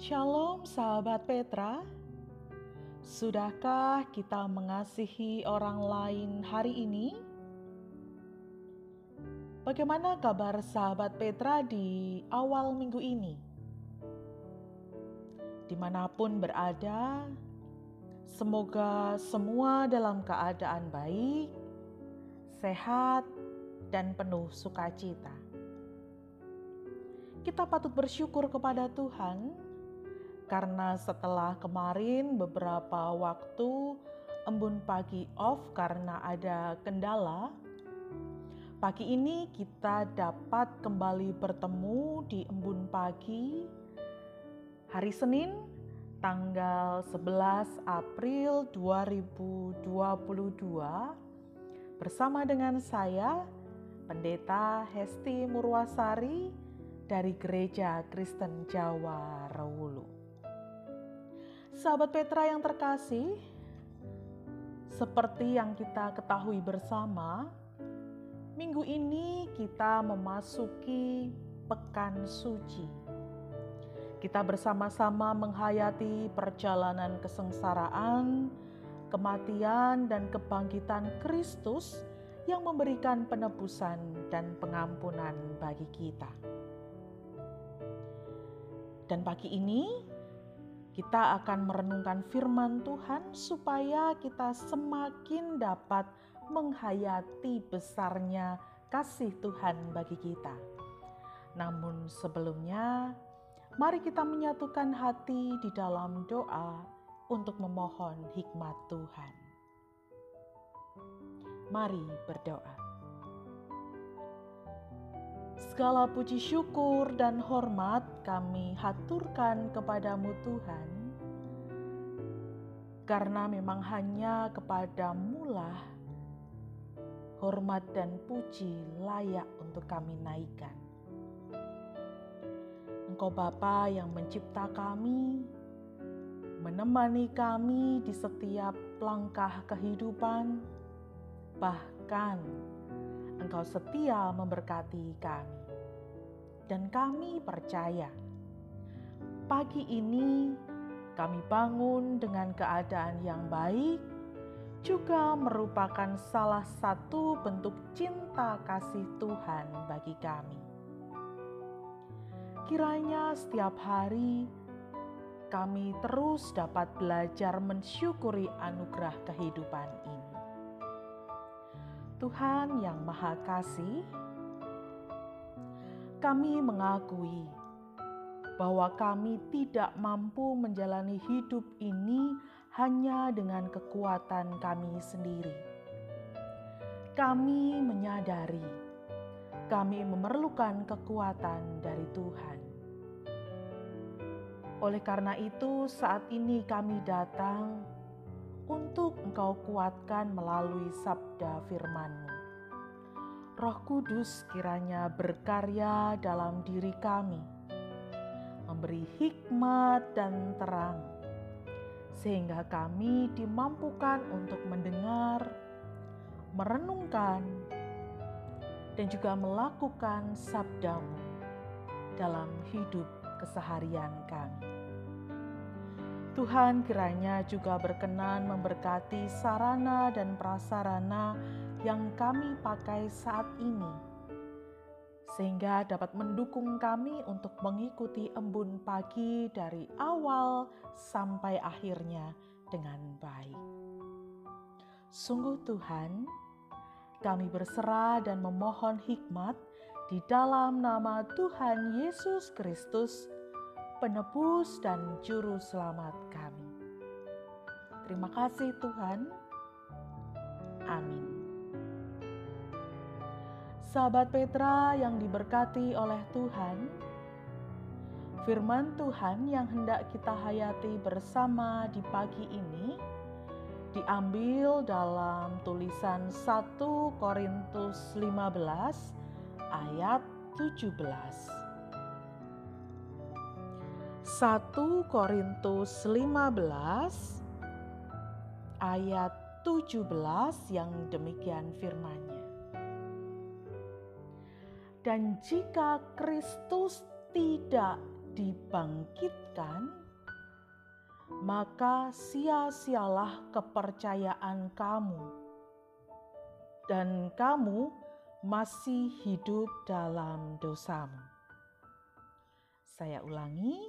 Shalom sahabat Petra. Sudahkah kita mengasihi orang lain hari ini? Bagaimana kabar sahabat Petra di awal minggu ini? Di mana pun berada, semoga semua dalam keadaan baik, sehat, dan penuh sukacita. Kita patut bersyukur kepada Tuhan karena setelah kemarin beberapa waktu embun pagi off karena ada kendala, pagi ini kita dapat kembali bertemu di embun pagi hari Senin tanggal 11 April 2022 bersama dengan saya Pendeta Hesti Murwasari dari Gereja Kristen Jawa Rawulu. Sahabat Petra yang terkasih, seperti yang kita ketahui bersama, minggu ini kita memasuki Pekan Suci. Kita bersama-sama menghayati perjalanan kesengsaraan, kematian, dan kebangkitan Kristus yang memberikan penebusan dan pengampunan bagi kita. Dan pagi ini kita akan merenungkan firman Tuhan supaya kita semakin dapat menghayati besarnya kasih Tuhan bagi kita. Namun sebelumnya, mari kita menyatukan hati di dalam doa untuk memohon hikmat Tuhan. Mari berdoa. Segala puji syukur dan hormat kami haturkan kepadamu Tuhan, karena memang hanya kepadamu lah hormat dan puji layak untuk kami naikkan. Engkau Bapa yang mencipta kami, menemani kami di setiap langkah kehidupan, bahkan Engkau setia memberkati kami. Dan kami percaya, pagi ini kami bangun dengan keadaan yang baik, juga merupakan salah satu bentuk cinta kasih Tuhan bagi kami. Kiranya setiap hari kami terus dapat belajar mensyukuri anugerah kehidupan ini. Tuhan yang Maha Kasih, kami mengakui bahwa kami tidak mampu menjalani hidup ini hanya dengan kekuatan kami sendiri. Kami menyadari kami memerlukan kekuatan dari Tuhan. Oleh karena itu, saat ini kami datang untuk Engkau kuatkan melalui sabda firman-Mu. Roh Kudus kiranya berkarya dalam diri kami, memberi hikmat dan terang, sehingga kami dimampukan untuk mendengar, merenungkan, dan juga melakukan sabdamu dalam hidup keseharian kami. Tuhan kiranya juga berkenan memberkati sarana dan prasarana yang kami pakai saat ini, sehingga dapat mendukung kami untuk mengikuti embun pagi dari awal sampai akhirnya dengan baik. Sungguh, Tuhan, kami berserah dan memohon hikmat di dalam nama Tuhan Yesus Kristus penebus dan juru selamat kami. Terima kasih Tuhan. Amin. Sahabat Petra yang diberkati oleh Tuhan, firman Tuhan yang hendak kita hayati bersama di pagi ini diambil dalam tulisan 1 Korintus 15 ayat 17. 1 Korintus 15 ayat 17 yang demikian firmannya. Dan jika Kristus tidak dibangkitkan, maka sia-sialah kepercayaan kamu, dan kamu masih hidup dalam dosamu. Saya ulangi,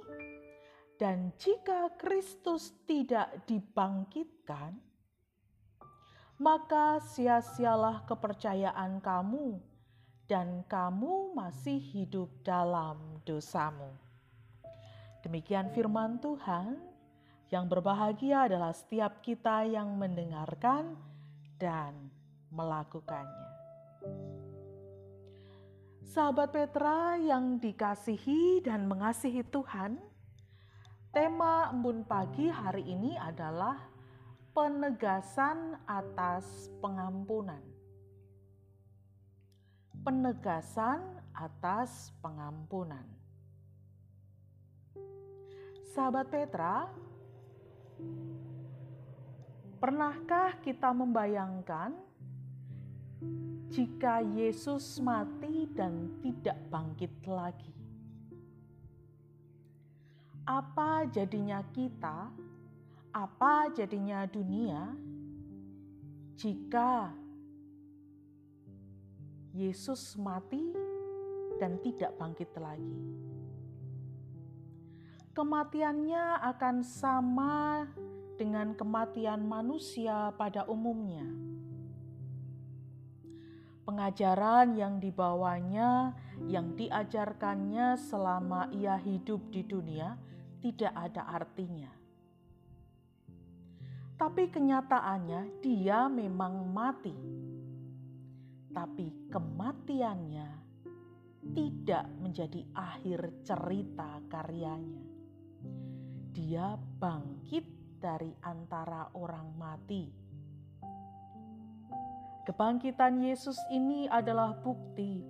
dan jika Kristus tidak dibangkitkan, maka sia-sialah kepercayaan kamu, dan kamu masih hidup dalam dosamu. Demikian firman Tuhan, yang berbahagia adalah setiap kita yang mendengarkan dan melakukannya. Sahabat Petra yang dikasihi dan mengasihi Tuhan, tema embun pagi hari ini adalah penegasan atas pengampunan. Penegasan atas pengampunan. Sahabat Petra, pernahkah kita membayangkan jika Yesus mati dan tidak bangkit lagi? Apa jadinya kita? Apa jadinya dunia jika Yesus mati dan tidak bangkit lagi? Kematiannya akan sama dengan kematian manusia pada umumnya pengajaran yang dibawanya, yang diajarkannya selama ia hidup di dunia, tidak ada artinya. Tapi kenyataannya, dia memang mati, tapi kematiannya tidak menjadi akhir cerita karyanya. Dia bangkit dari antara orang mati Kebangkitan Yesus ini adalah bukti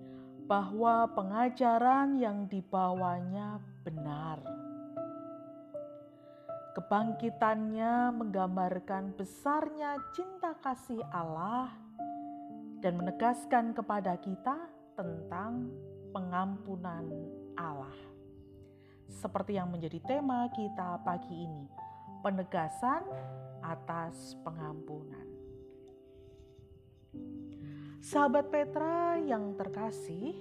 bahwa pengajaran yang dibawanya benar. Kebangkitannya menggambarkan besarnya cinta kasih Allah dan menegaskan kepada kita tentang pengampunan Allah. Seperti yang menjadi tema kita pagi ini, penegasan atas pengampunan. Sahabat Petra yang terkasih,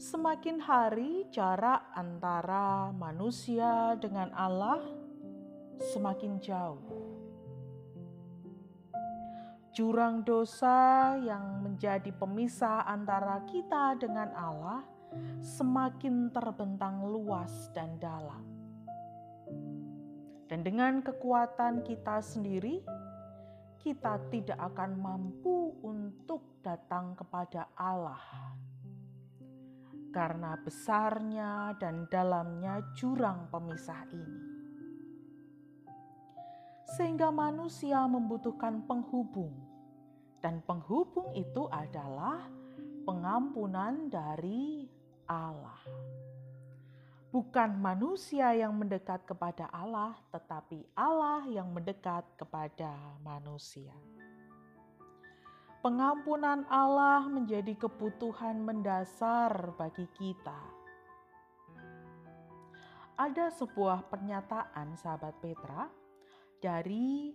semakin hari jarak antara manusia dengan Allah semakin jauh. Jurang dosa yang menjadi pemisah antara kita dengan Allah semakin terbentang luas dan dalam. Dan dengan kekuatan kita sendiri, kita tidak akan mampu untuk datang kepada Allah. Karena besarnya dan dalamnya jurang pemisah ini. Sehingga manusia membutuhkan penghubung. Dan penghubung itu adalah pengampunan dari Allah bukan manusia yang mendekat kepada Allah, tetapi Allah yang mendekat kepada manusia. Pengampunan Allah menjadi kebutuhan mendasar bagi kita. Ada sebuah pernyataan, sahabat Petra, dari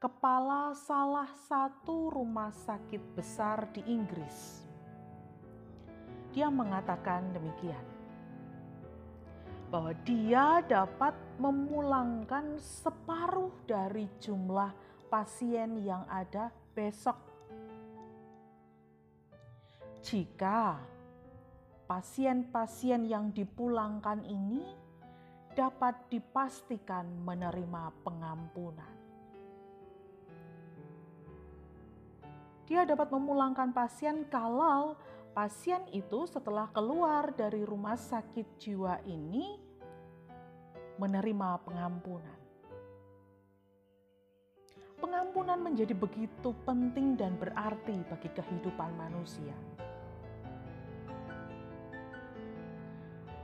kepala salah satu rumah sakit besar di Inggris. Dia mengatakan demikian bahwa dia dapat memulangkan separuh dari jumlah pasien yang ada besok. Jika pasien-pasien yang dipulangkan ini dapat dipastikan menerima pengampunan. Dia dapat memulangkan pasien kalau pasien itu setelah keluar dari rumah sakit jiwa ini menerima pengampunan. Pengampunan menjadi begitu penting dan berarti bagi kehidupan manusia.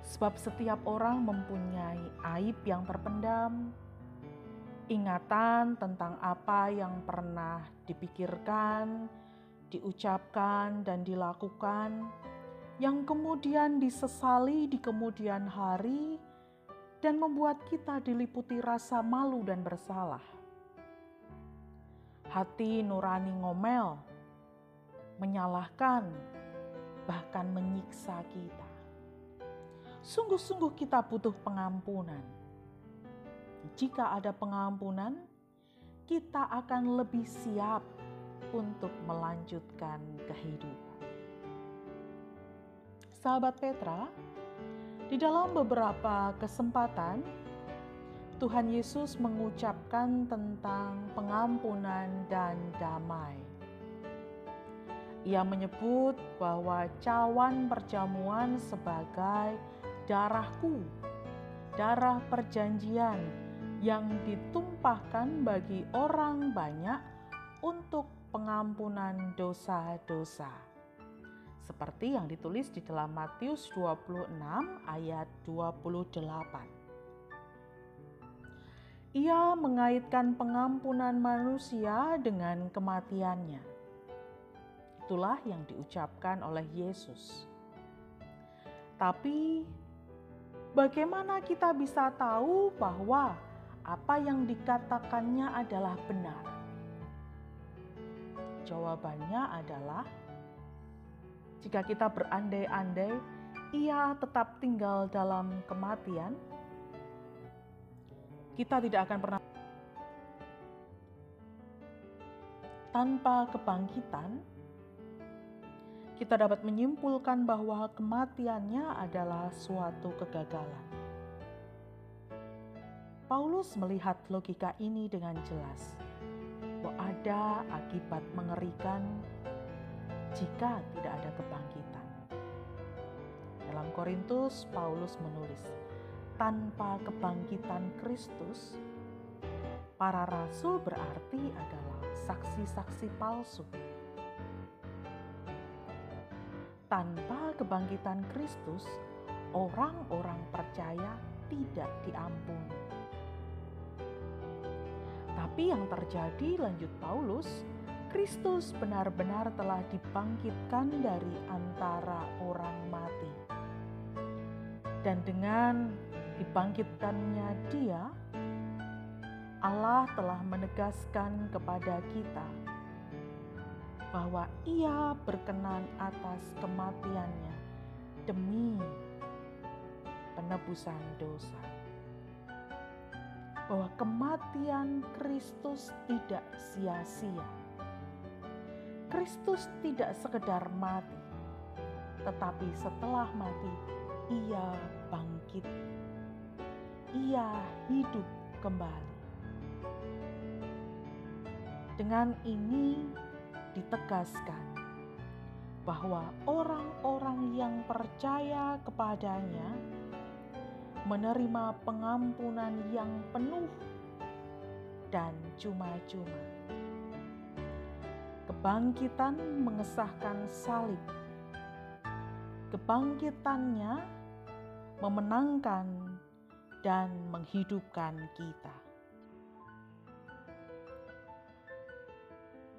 Sebab setiap orang mempunyai aib yang terpendam, ingatan tentang apa yang pernah dipikirkan, diucapkan dan dilakukan yang kemudian disesali di kemudian hari dan membuat kita diliputi rasa malu dan bersalah. Hati nurani ngomel, menyalahkan, bahkan menyiksa kita. Sungguh-sungguh kita butuh pengampunan. Jika ada pengampunan, kita akan lebih siap untuk melanjutkan kehidupan. Sahabat Petra, di dalam beberapa kesempatan Tuhan Yesus mengucapkan tentang pengampunan dan damai. Ia menyebut bahwa cawan perjamuan sebagai darahku, darah perjanjian yang ditumpahkan bagi orang banyak untuk pengampunan dosa-dosa. Seperti yang ditulis di dalam Matius 26 ayat 28. Ia mengaitkan pengampunan manusia dengan kematiannya. Itulah yang diucapkan oleh Yesus. Tapi bagaimana kita bisa tahu bahwa apa yang dikatakannya adalah benar? Jawabannya adalah jika kita berandai-andai ia tetap tinggal dalam kematian, kita tidak akan pernah tanpa kebangkitan kita dapat menyimpulkan bahwa kematiannya adalah suatu kegagalan. Paulus melihat logika ini dengan jelas, ada akibat mengerikan jika tidak ada kebangkitan. Dalam Korintus, Paulus menulis, tanpa kebangkitan Kristus, para rasul berarti adalah saksi-saksi palsu tanpa kebangkitan Kristus, orang-orang percaya tidak diampuni. Tapi yang terjadi, lanjut Paulus, Kristus benar-benar telah dibangkitkan dari antara orang mati. Dan dengan dibangkitkannya Dia, Allah telah menegaskan kepada kita bahwa ia berkenan atas kematiannya demi penebusan dosa. Bahwa kematian Kristus tidak sia-sia. Kristus tidak sekedar mati, tetapi setelah mati ia bangkit. Ia hidup kembali. Dengan ini ditegaskan bahwa orang-orang yang percaya kepadanya menerima pengampunan yang penuh dan cuma-cuma. Kebangkitan mengesahkan salib. Kebangkitannya memenangkan dan menghidupkan kita.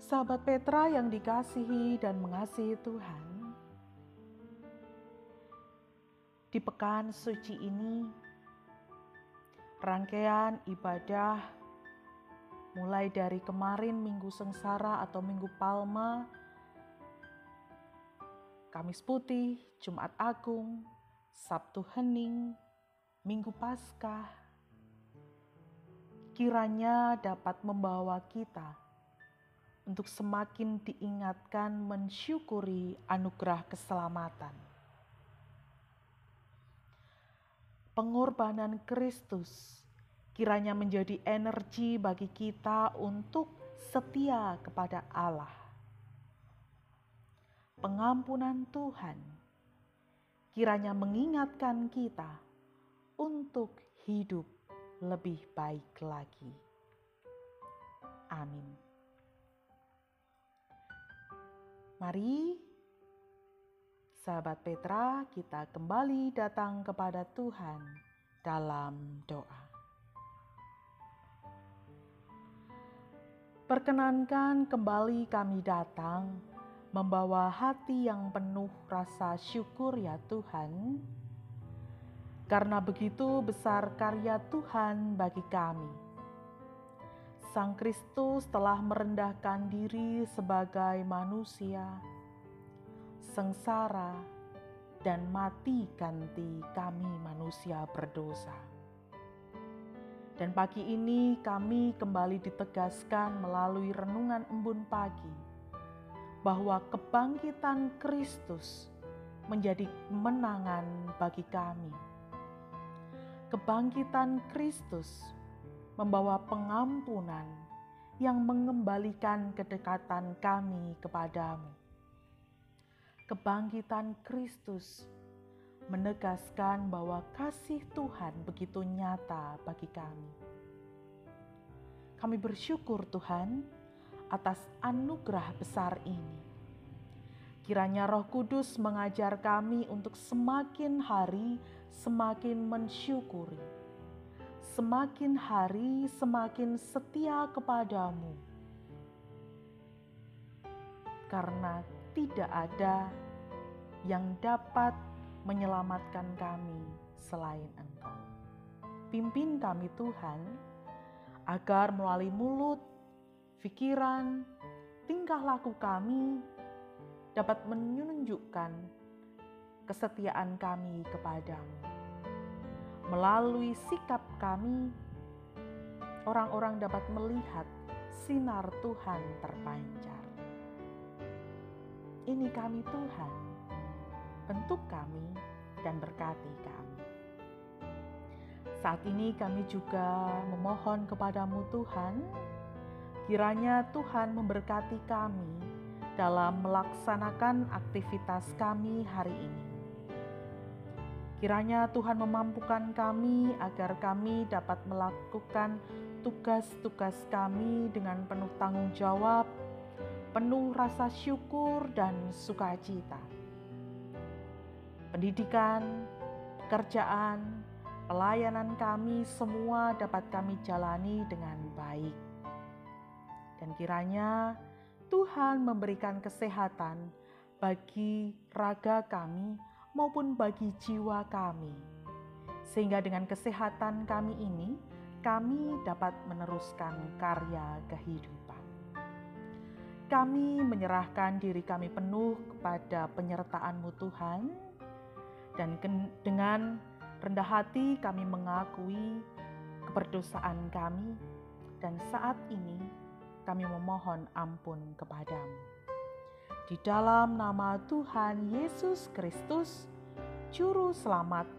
Sahabat Petra yang dikasihi dan mengasihi Tuhan, di pekan suci ini, rangkaian ibadah mulai dari kemarin Minggu Sengsara atau Minggu Palma, Kamis Putih, Jumat Agung, Sabtu Hening, Minggu Paskah, kiranya dapat membawa kita untuk semakin diingatkan mensyukuri anugerah keselamatan. Pengorbanan Kristus kiranya menjadi energi bagi kita untuk setia kepada Allah. Pengampunan Tuhan kiranya mengingatkan kita untuk hidup lebih baik lagi. Amin. Mari, sahabat Petra, kita kembali datang kepada Tuhan dalam doa. Perkenankan kembali kami datang membawa hati yang penuh rasa syukur ya Tuhan. Karena begitu besar karya Tuhan bagi kami. Sang Kristus telah merendahkan diri sebagai manusia, sengsara, dan mati ganti kami manusia berdosa. Dan pagi ini kami kembali ditegaskan melalui renungan embun pagi bahwa kebangkitan Kristus menjadi kemenangan bagi kami. Kebangkitan Kristus membawa pengampunan yang mengembalikan kedekatan kami kepadamu. Kebangkitan Kristus menegaskan bahwa kasih Tuhan begitu nyata bagi kami. Kami bersyukur, Tuhan, atas anugerah besar ini. Kiranya Roh Kudus mengajar kami untuk semakin hari semakin mensyukuri, semakin hari semakin setia kepadamu, karena tidak ada yang dapat menyelamatkan kami selain Engkau. Pimpin kami, Tuhan, agar melalui mulut pikiran, tingkah laku kami dapat menunjukkan kesetiaan kami kepadamu. Melalui sikap kami, orang-orang dapat melihat sinar Tuhan terpancar. Ini kami Tuhan, bentuk kami dan berkati kami. Saat ini kami juga memohon kepadamu Tuhan, Kiranya Tuhan memberkati kami dalam melaksanakan aktivitas kami hari ini. Kiranya Tuhan memampukan kami agar kami dapat melakukan tugas-tugas kami dengan penuh tanggung jawab, penuh rasa syukur dan sukacita. Pendidikan, pekerjaan, pelayanan kami semua dapat kami jalani dengan baik dan kiranya Tuhan memberikan kesehatan bagi raga kami maupun bagi jiwa kami. Sehingga dengan kesehatan kami ini, kami dapat meneruskan karya kehidupan. Kami menyerahkan diri kami penuh kepada penyertaan-Mu Tuhan, dan dengan rendah hati kami mengakui keberdosaan kami, dan saat ini kami memohon ampun kepadamu. Di dalam nama Tuhan Yesus Kristus, Juru Selamat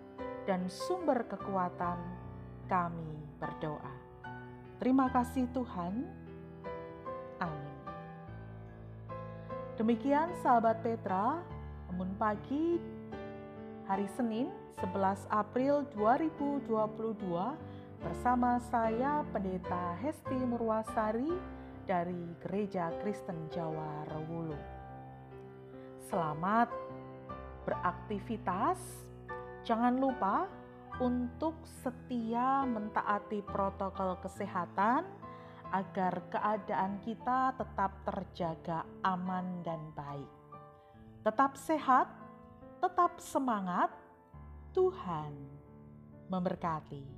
dan sumber kekuatan, kami berdoa. Terima kasih Tuhan. Demikian sahabat Petra, namun pagi hari Senin 11 April 2022 bersama saya Pendeta Hesti Murwasari dari Gereja Kristen Jawa Rewulu. Selamat beraktivitas. Jangan lupa untuk setia mentaati protokol kesehatan agar keadaan kita tetap terjaga aman dan baik. Tetap sehat, tetap semangat. Tuhan memberkati.